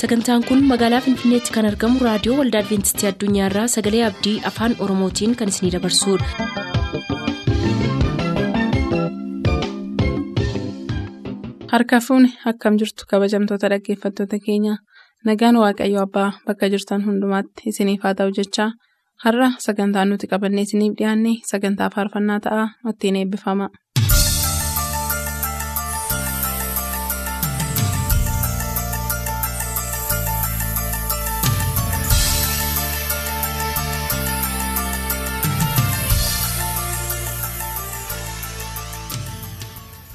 sagantaan kun magaalaa finfinneetti kan argamu raadiyoo waldaa adventistii addunyaarraa sagalee abdii afaan oromootiin kan isinidabarsudha. harka fuuni akkam jirtu kabajamtoota dhaggeeffattoota keenya nagaan waaqayyo abbaa bakka jirtan hundumaatti isiniif haa ta'u jechaa har'a sagantaan nuti qabannee isiniif dhiyaanne sagantaa faarfannaa ta'a ittiin eebbifama.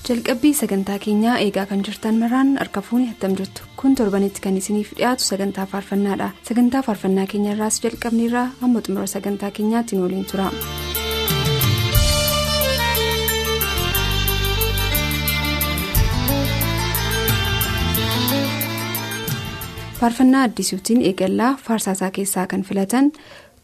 Jalqabbii sagantaa keenyaa eegaa kan jirtan maraan harka fuuni attam jirtu kun torbanitti kan isiniif dhiyaatu sagantaa faarfannaadha sagantaa faarfannaa keenya irraas jalqabneerraa hamma xumura sagantaa keenyaatti waliin tura. faarfannaa addisuutiin eegallaa faarsaasaa keessaa kan filatan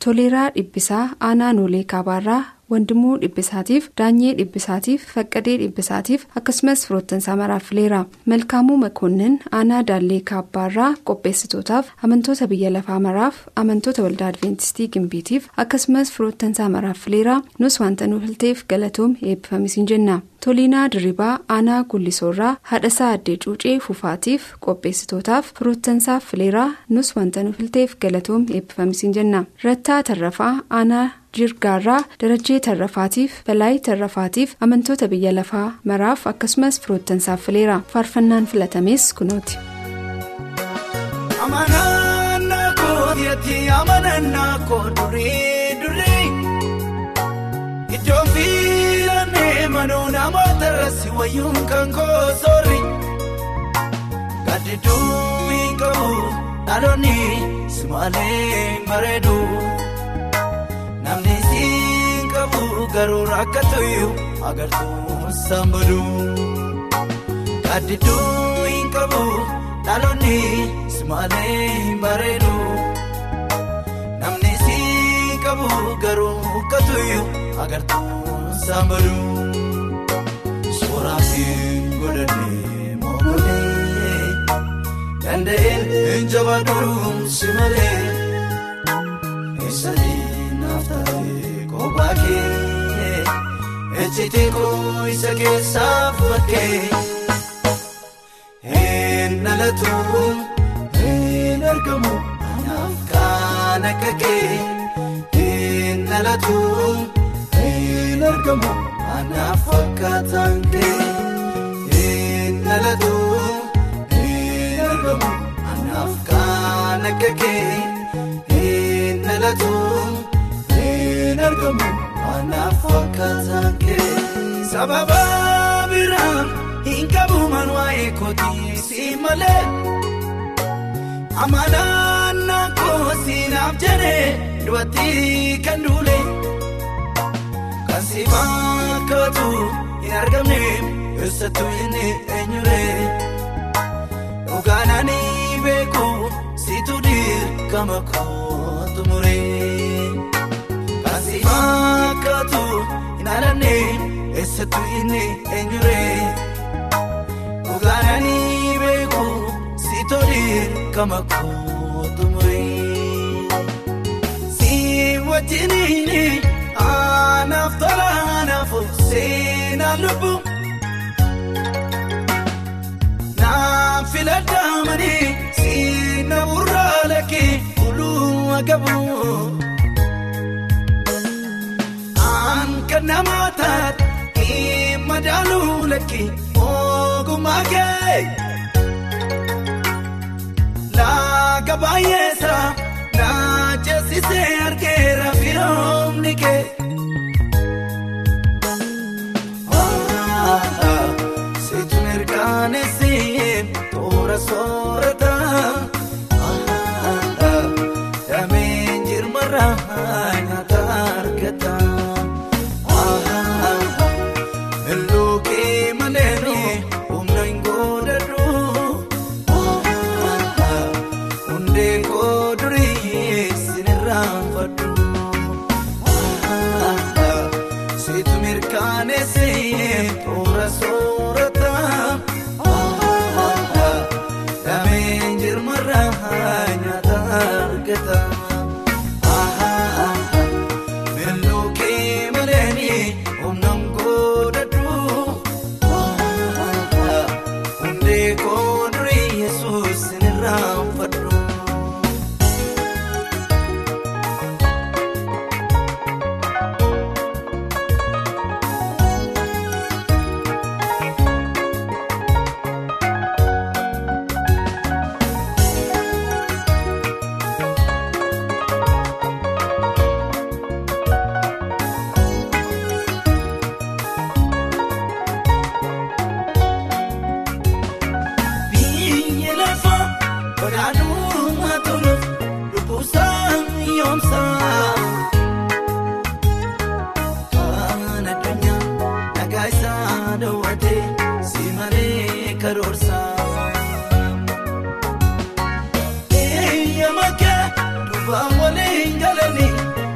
toleeraa dhibbisaa aanaa noolee kaabaarraa. Wandimuu dhibbisaatiif daanyee dhibbisaatiif faqqadee dhibbisaatiif akkasumas firoottansaa maraaf fileera malkaamuu makoonnin aanaa daallee kaabbaarraa qopheessitootaaf amantoota biyya lafaa maraaf amantoota waldaa adventistii gimbiitiif akkasumas firoottansaa maraaf fileera nus wanta nu filteef galatoom eebbifamisiin jenna toliinaa dirribaa aanaa gullisoorraa haadhasaa addee cuucee fufaatiif qopheessitootaaf firoottansaaf fileeraa nus wanta nu filteef galatoom eebbifamisiin jenna rattaa tarrafaa aanaa. Jirgaarraa darajjee tarrafaatiif balaayi tarrafaatiif amantoota biyya lafaa maraaf akkasumas firoottansaaf fileera faarfannaan filatames kunooti. hin qabu dhaloonni simaalee bareedu. Namni siin qabu garuu rakkatuyyu agartuun sambaduu gaddiduu hin qabu dhaloonni simaalee hin bareedu. Namni siin qabu garuu rakkatuyyu agartuun sambaduu sooraatiin godhannee mookolee danda'een hin jabaaduu simalee ejjitee koo isa keessaa fakkee hin dhalatu hin argamu anaaf kan akka kee hin dhalatu hin argamu anaaf fakkaataan kee hin dhalatu hin argamu anaaf kan akka kee hin dhalatu. argamu anaaf fakkaataan kee sababa biraa hin qabu man waa'ee kootiisi malee amanannaa koosiinaaf jedhee dubartii kan duule kan si fakkaatu hin argamne eessattuu inni eenyuree dhugaanani beeku situ dirqama kootu muree. Hin alanne eessattuu inni eenyuree dhugaanani beeku si toli kama kootu muree si wajjiniini anaaf tola anaaf seenaan lubbu naaf filadhaamanii si na burraa lakkee fuuluu agabu. Kan nama taate madaaluu lakkee ogummaa kee laga baay'eessa na ceesisee argeera firoomni kee. Seetu mirkaneessee toora soorata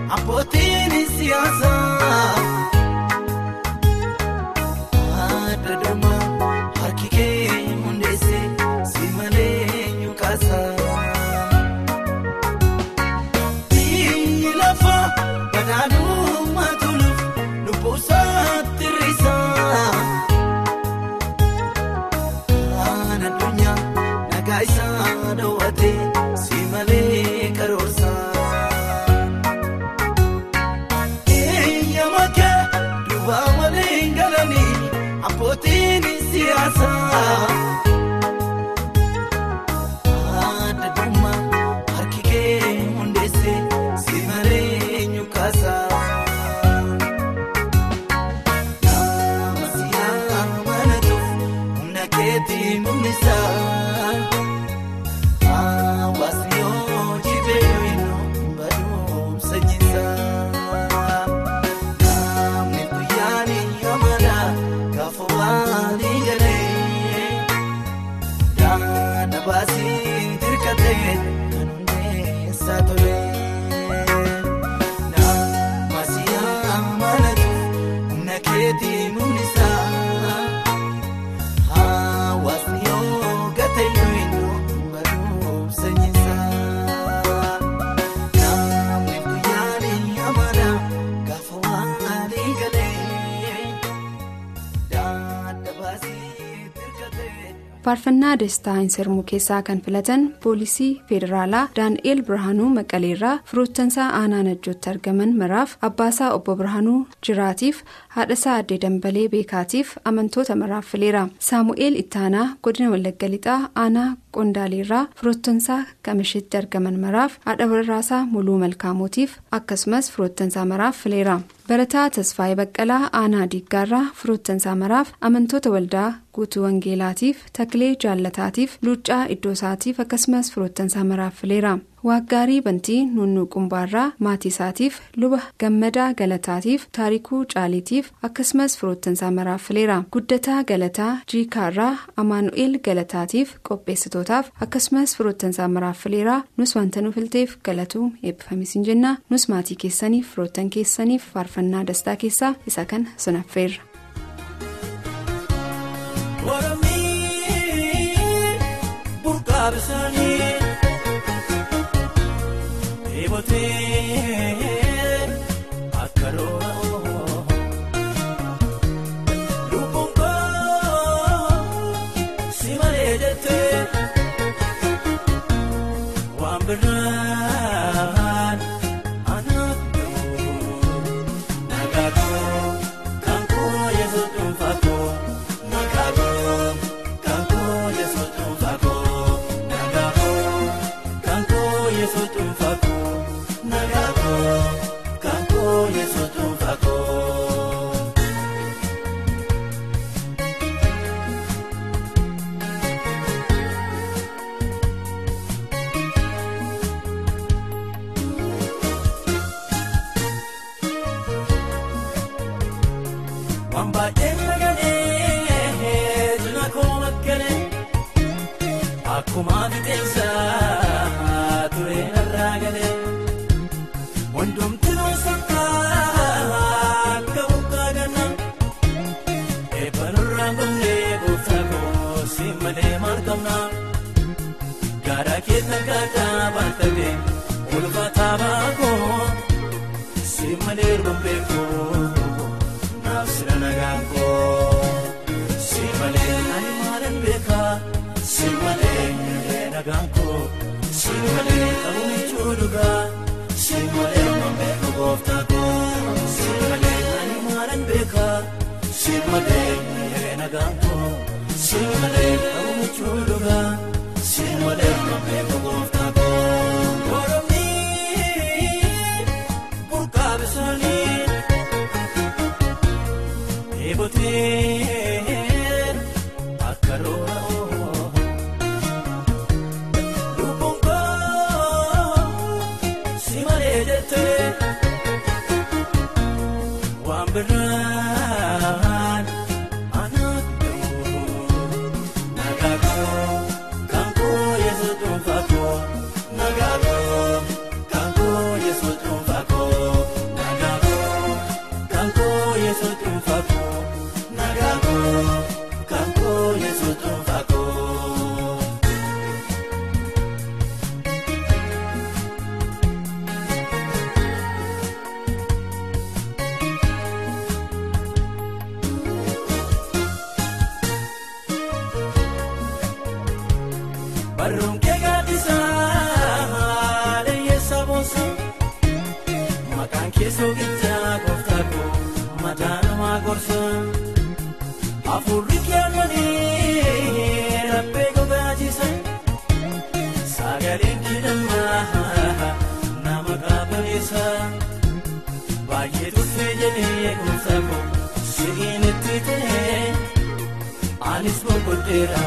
abbootiin siyaasaa. Keetii faarfannaa destaa hin sirmuu keessaa kan filatan poolisii federaalaa daani'eel birhaanuu maqaleerraa firoottansaa aanaa najjootti argaman maraaf abbaasaa obbo birhaanuu jiraatiif haadhasaa addee dambalee beekaatiif amantoota maraaf fileera. Saamu'eel ittaanaa godina wallagga lixaa aanaa qondaaleerraa firoottansaa kamishitti argaman maraaf haadha warraasaa muluu malkaamotiif akkasumas firoottansaa maraaf fileera barataa tasfaayee baqqalaa aanaa diiggaarraa firoottansaa maraaf amantoota waldaa guutuu wangeelaatiif taklee jaallataatiif luuccaa iddoosaatiif akkasumas firoottansaa maraaf fileera waaggaarii bantii nunnuu qumbaarraa maatii isaatiif luba gammadaa galataatiif taarikuu caaliitiif akkasumas firoottansaa maraaf fileera guddataa galataa jiikaarraa amaanu'eel galataatiif qopheessitootaaf akkasumas firoottansaa maraaf fileera nus wanta nu filteef galatuu eebbifamisiin jenna. Nus maatii keessaniif firoottan keessaniif faarfannaa dastaa keessaa isa kana sinaffeerra. Mormii burqaa bishaanii akkuma fixeensa ture irraa galee. Wantoomti noosakkaa akka buqqaa ganna eebban irraan gomnee gooftaa koo si malee maal qabna gaara keessa akkaataa baattate ulfaataa baakoo. Si malee rumbeekoo naaf malee qabuun ijoollugaa si malee mambeeku gooftaakoo si malee ani maalan beekaa si malee nagaakoo si malee qabuun ijoollugaa si malee mambeeku gooftaakoo. Eebootee Barruun kee gaaddisaa leeyyeessa boonsa maqaan kee soogiddaa gooftaa koo mataa namaa gorsa hafuurri kee lolii laphee gogaajisa sagaleen kee dhammaa nama qaabaleessa baay'ee tuffee jedhee gooftaa koo si'iin itti ta'ee anis boqodheera.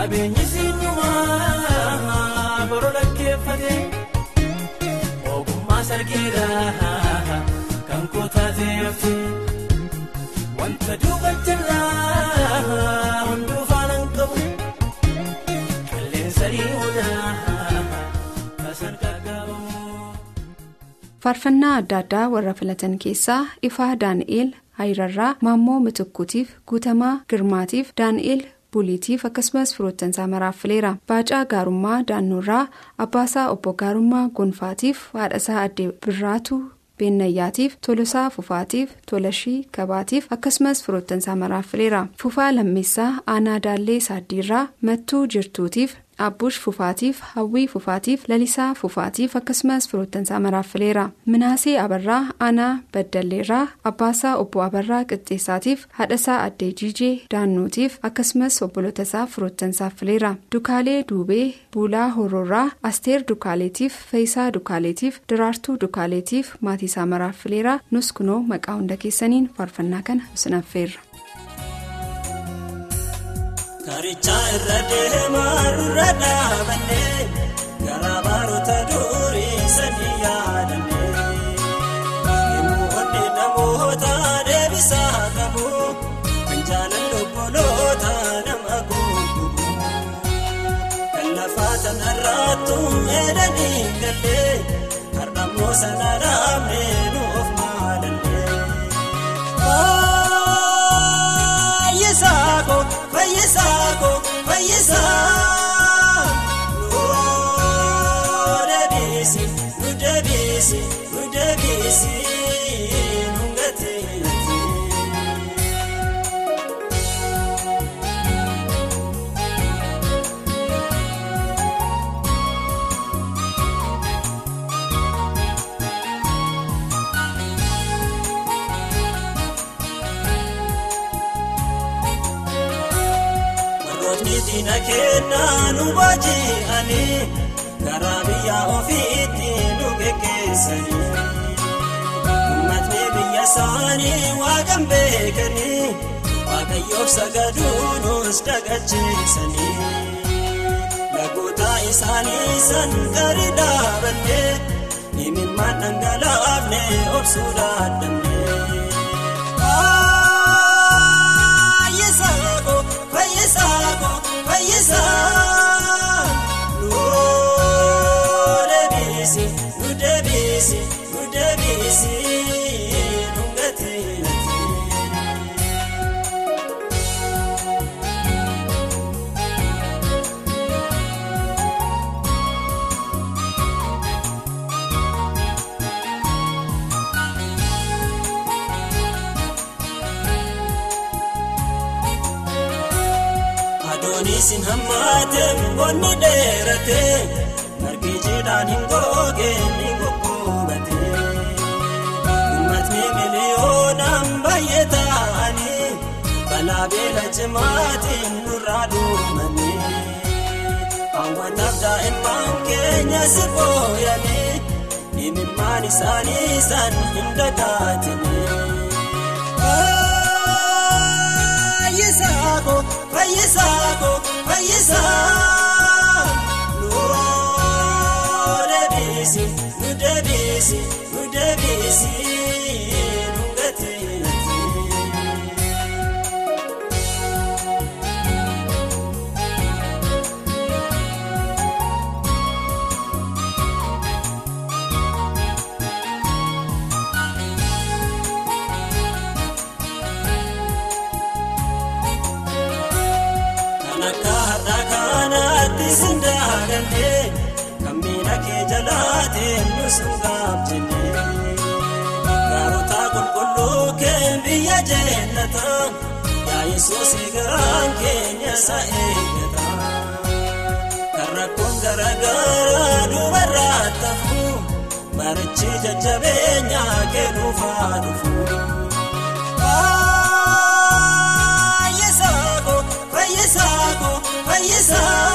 Qabeenyi sinyumaa boroo dhaggeeffate ogummaa sargiidhaa kan koo taatee hafte wanta duuba jalaa hunduu faanaan qabu qilleensa dhiihuudhaa tasan gaagaabamu. faarfannaa adda addaa warra filatan keessaa ifaa daani'eel hayirarraa maammoo mitukkuutiif guutamaa girmaatiif daani'eel buliitiif akkasumas firoottansaa maraaf fileera baacaa gaarummaa daannoorraa abbaasaa obbo gaarummaa gonfaatiif haadhasaa addee birraatu beennayyaatiif tolosaa fufaatiif tolashii kabaatiif akkasumas firoottansaa maraaf fileera fufaa lammeessaa aanaa daallee saaddiirraa mattuu jirtuutiif abbuush fufaatiif hawwii fufaatiif lalisaa fufaatiif akkasumas firoottansaa maraaf fileera minaasee abarraa aanaa baddalleerraa abbaasaa obbo abarraa qixxeessaatiif haadhasaa addee jiijee daannootiif akkasumas obbolotasaa firoottansaaf fileera dukaalee duubee buulaa horoorraa asteer dukaaleetiif feeyisaa dukaaleetiif diraartuu dukaaleetiif maatiisaa maraaf fileera nus kunoo maqaa hunda keessaniin faarfannaa kana isinaffeerra. Karichaa irra deemaa irra dhaabannee garaa baroota durii sanii yaadannee yemmuu onnee namoota deebisaa qabu kan jaalalli obboloota nama guutuu kan lafaa tanarraattu edanii gallee har'ammoo sana dhaabnee fayyisaa ko fayyisaa nu deebisi nu deebisi nu deebisi. Kennaa nu baaji'anii karaa biyya ofiitti nu geggeessanii. Uummatni biyya isaanii waaqan beekanii waaqayyoof sagaduu nus dagacheessanii. Lagoota isaanii san gari dhaabannee imimmaan dhangalaafne obsuu dadhabnee. Hammaate bonni dheerate margi jiidhaan hin goge ni gugguubate. Uummatni miliyoonaan baay'ee ta'anii balaa beela cimaatiin nurraa duumanii. Hawwataaf daa'imman keenya si fooyyanii imimmaan isaanii san hin dagaatanii. Fayyisaako fayyisaako fayyisaa deebisi nu deebisi nu deebisi nu gateetti. Kan akka har'a kanaatti sin daaganne kan miila kee sun gaabjenne. Gaarota qulqulluu kee biyya jennata yaa Yesuus garaan keenya isa eeggata. Kan rakkoon garaagaraa dubarraa tafu barichi jajjabeenya kee dhuunfaa dhufu. Fayyisaako fayyisaako fayyisaa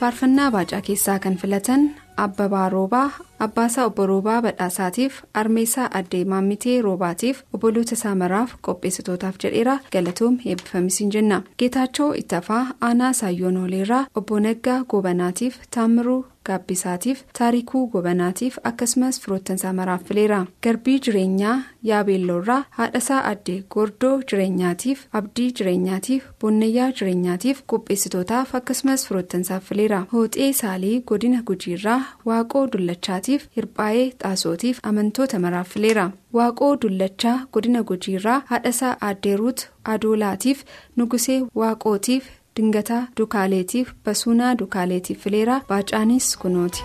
Faarfannaa baacaa keessaa kan filatan Abbabaa Roobaa, Abbaasaa Obbo Roobaa Badhaasaatiif, Armeessaa Addee Maammitee Roobaatiif, Obboloota isaa maraaf qopheessitootaaf jedheera galatoom eebbifamisiin jenna. Geetaachoo Ittafaa, Aanaa Saayyoon Oleerraa, Obbo Naggaa Goobanaatiif, Taamiruu Gaabbisaatiif, Taarikuu Goobanaatiif akkasumas firoottansaa maraaf fileera. Garbii jireenyaa Yaabeelloorraa, Haadhasaa Addee Gordoo jireenyaatiif, Abdii jireenyaatiif, Bonnayyaa jireenyaatiif qopheessitootaaf akkasumas firoottansaaf fileera. Hooxee Saalii Godina Gujiirraa, Waaqoo Dullachaatiif, Hirphaayee Xaasootiif amantoota maraaf fileera. Waaqoo Dullachaa Godina Gujiirraa, Haadhasaa Aaddeeruut Adoolaatiif, Nugusee Waaqootiif, Dingataa Dukaaleetiif, Basuunaa Dukaaleetiif fileera. Baacaanis kunooti.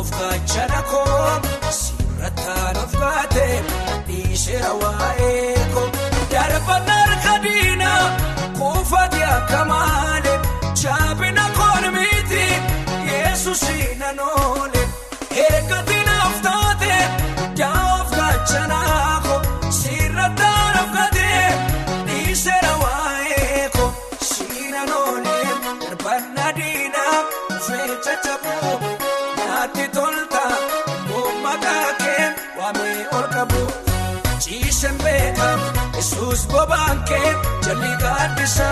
Of gaachana koo sirrattaan of baate dhiisera waa'ee koo darbannaar kadiina kuufate akka malee yesus nanoone ergati naaf taate daa of gaachana koo sirrattaan of baate dhiisera waa'ee koo siinanoone darbanna diina dhufee caccabuu naatti tolta maqaa kee waamee ol qabu ciisen beeka yesus bobaan kee jalli gaaddisa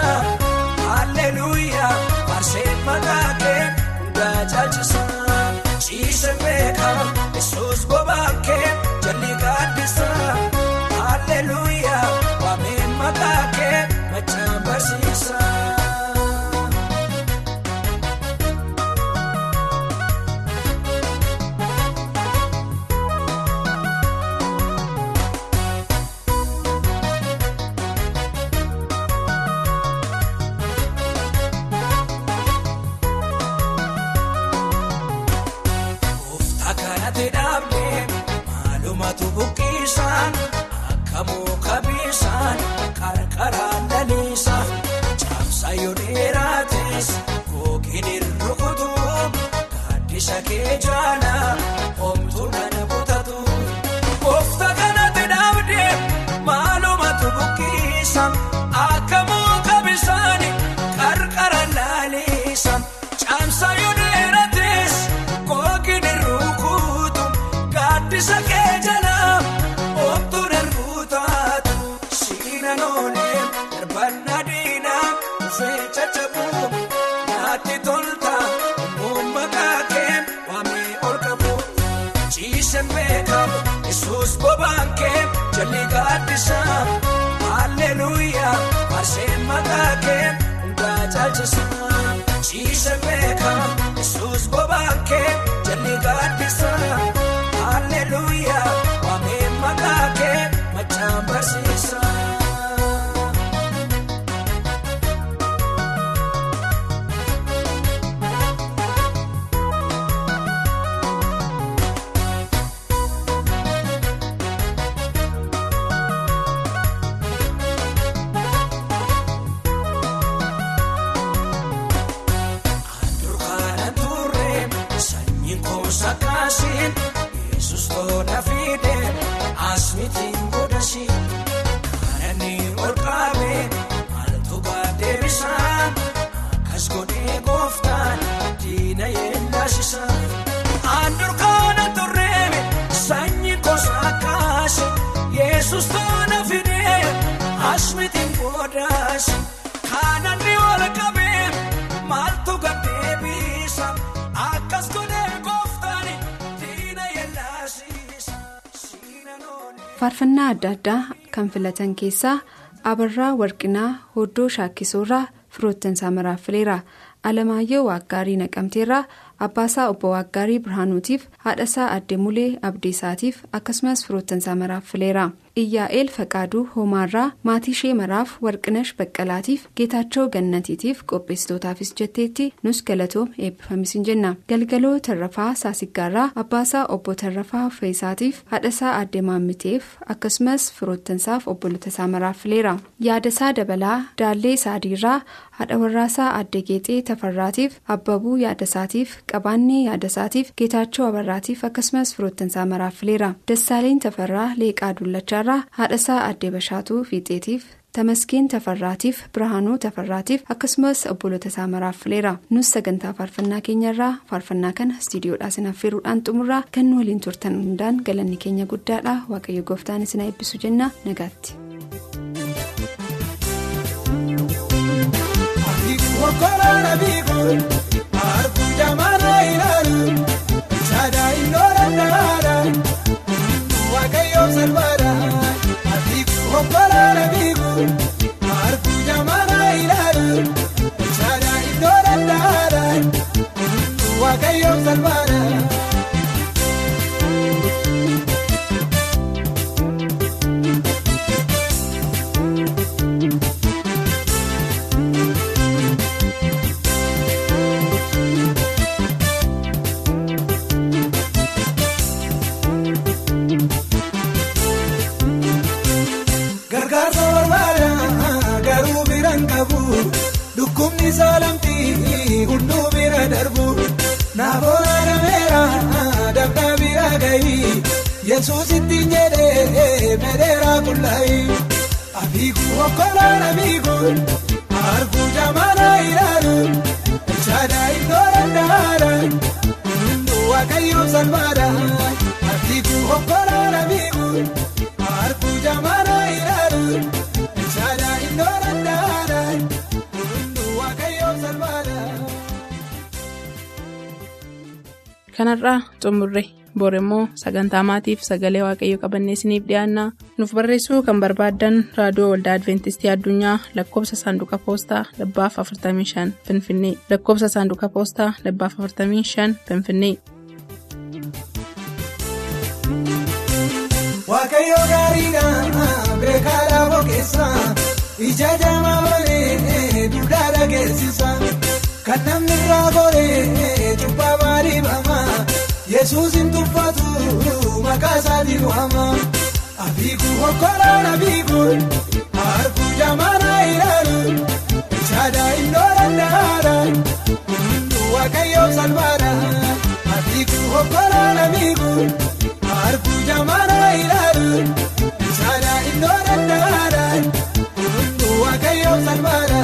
halleluuyaa faarseen maqaa kee hundaa caalchisa ciisen beeka yesus bobaan kee jalli gaaddisa Kanate dhaabdee maalumatu buqqisaan akka muka bisaan qarqaraan laliisa caamsa yoo dheeraates gookiin hin rukutu gaaddisa kee jaala omtuu nana butatu. Koofta kanate dhaabdee maalumatu buqqisa. Jalli gaaddisa haalleluuyaa marsee maqaa kee hundaa caalchisa yesus tola fide asmitiin godhasi kanani ol qaabe. Maaltu gaddeebisa akkas godhee gooftaan diina yellaasiisa faarfannaa adda addaa kan filatan keessaa abarraa warqinaa hoddoo shaakkisoorraa firoottansaa maraaffileera. Alamaayyoo waaggaarii naqamteerraa abbaasaa obbo waaggaarii birhaanuutiif haadhasaa addee mulee abdiisaatiif akkasumas firoottansaa maraaffileera iyyaa'eel faqaaduu hoomaarraa maatii ishee maraaf warqinash baqqalaatiif geetaachoo gannatiitiif qopheessitootaafis jetteetti nus galatoom eebbifamisin jenna galgaloo tarrafaa saasiggaarraa abbaasaa obbo tarrafaa feesaatiif haadhasaa addee maammiteef akkasumas firoottansaaf obbolotasaa maraaffileera yaadasaa dabalaa daallee saadiirraa haadha warraasaa addee geexee tafarraatiif abbabuu yaadasaatiif qabaannee yaadasaatiif geetaachoo abarraatiif akkasumas firoottansaa maraaffileera dassaaleen tafarraa leeqaa dullachaarraa haadhasaa addee bashaatuu fiixeetiif tamaskeen tafarraatiif birhaanuu tafarraatiif akkasumas obbolotasaa maraaffileera nus sagantaa faarfannaa keenyarraa faarfannaa kana istiidiyoodhaa sinaffeeruudhaan xumurraa kan nu waliin turtan hundaan galanni keenya guddaadha waaqayyo gooftaan isin eebbisu jenna nagaatti. Wakolaana biikuun Wakolaana biikuun arguu jamaana ilaalu sadaa indoora ndaara waaqayyoo salphaadha. Yesuus ittiin jedhee medeera qullaayi abiiku okkolaan abiiku arguu jamaana ilaalu shaadaa iddoo dandaara hunduu waaqayyoo salphaadha abiiku okkolaan abiiku. Arguu jamaana ilaalu shaadaa iddoo dandaara hunduu waaqayyoo salphaadha. kanarraa xumurre bor immoo sagantaa maatiif sagalee waaqayyo qabannee isiniif dhiyaannaa. Nuuf barreessuu kan barbaaddan raadiyoo waldaa adventistii addunyaa lakkoobsa saanduqa poostaa dhibbaaf 45 finfinnee. Lakkoobsa saanduqa poostaa dhibbaaf 45 finfinnee. Waaqayyo gaariidha beekaadha boqeessa ija jaamaa balee duudhaa dhageessisa kan namni irraa goree cubbaa maalii bama yesuus hin tuffatu maqaa isaa isaatiin waama. Abiiku hokkoraan abiiku harku jamaana ilaalu ijaadha iddoo dandaara hunduu waaqayyoo salphaadha. Abiiku hokkoraan abiiku harku jamaana ilaalu ijaadha iddoo dandaara hunduu waaqayyoo salphaadha.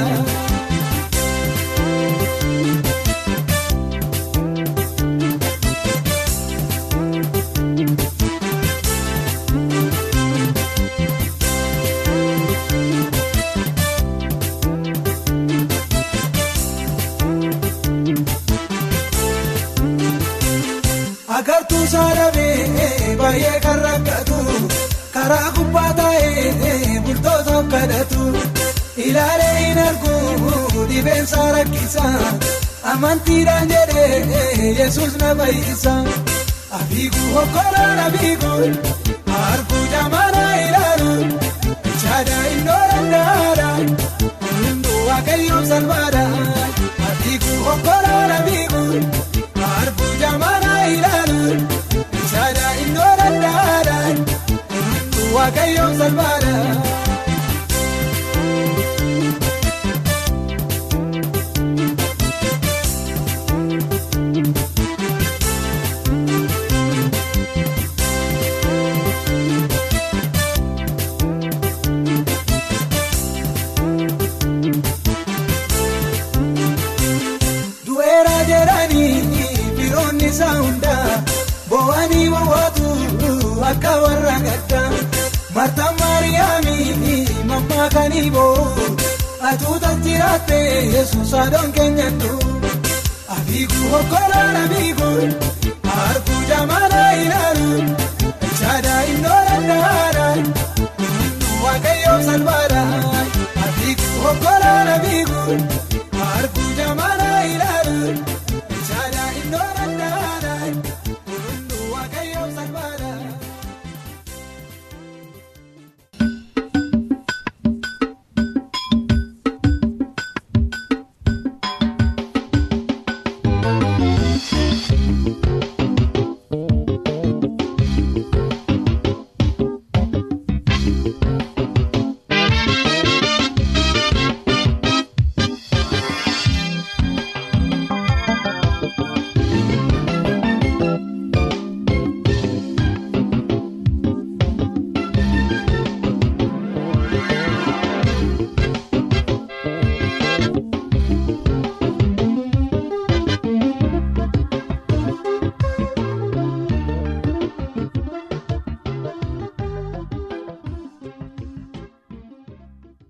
Karaa gubbaa taa'ee bultoota kadhatu ilaalee hin argu dhibeensa rakkisa amantiidhaan jedhee yesus na fayyisa abiigu hokkoraan abiigu harku jamaana ilaalu ijaadha iddoo dandaara hunduu waaqayyoon salphaadha waaqayyoon salphaadha. maakanii boo atuuta jiraate yesuus adoon keenyattu abiiku hokkoloon abiiku harkuu jamaana ilaalu echaadaa innoo danda'aadhaan waaqayyoon salphaadhaan abiiku hokkoloon abiiku.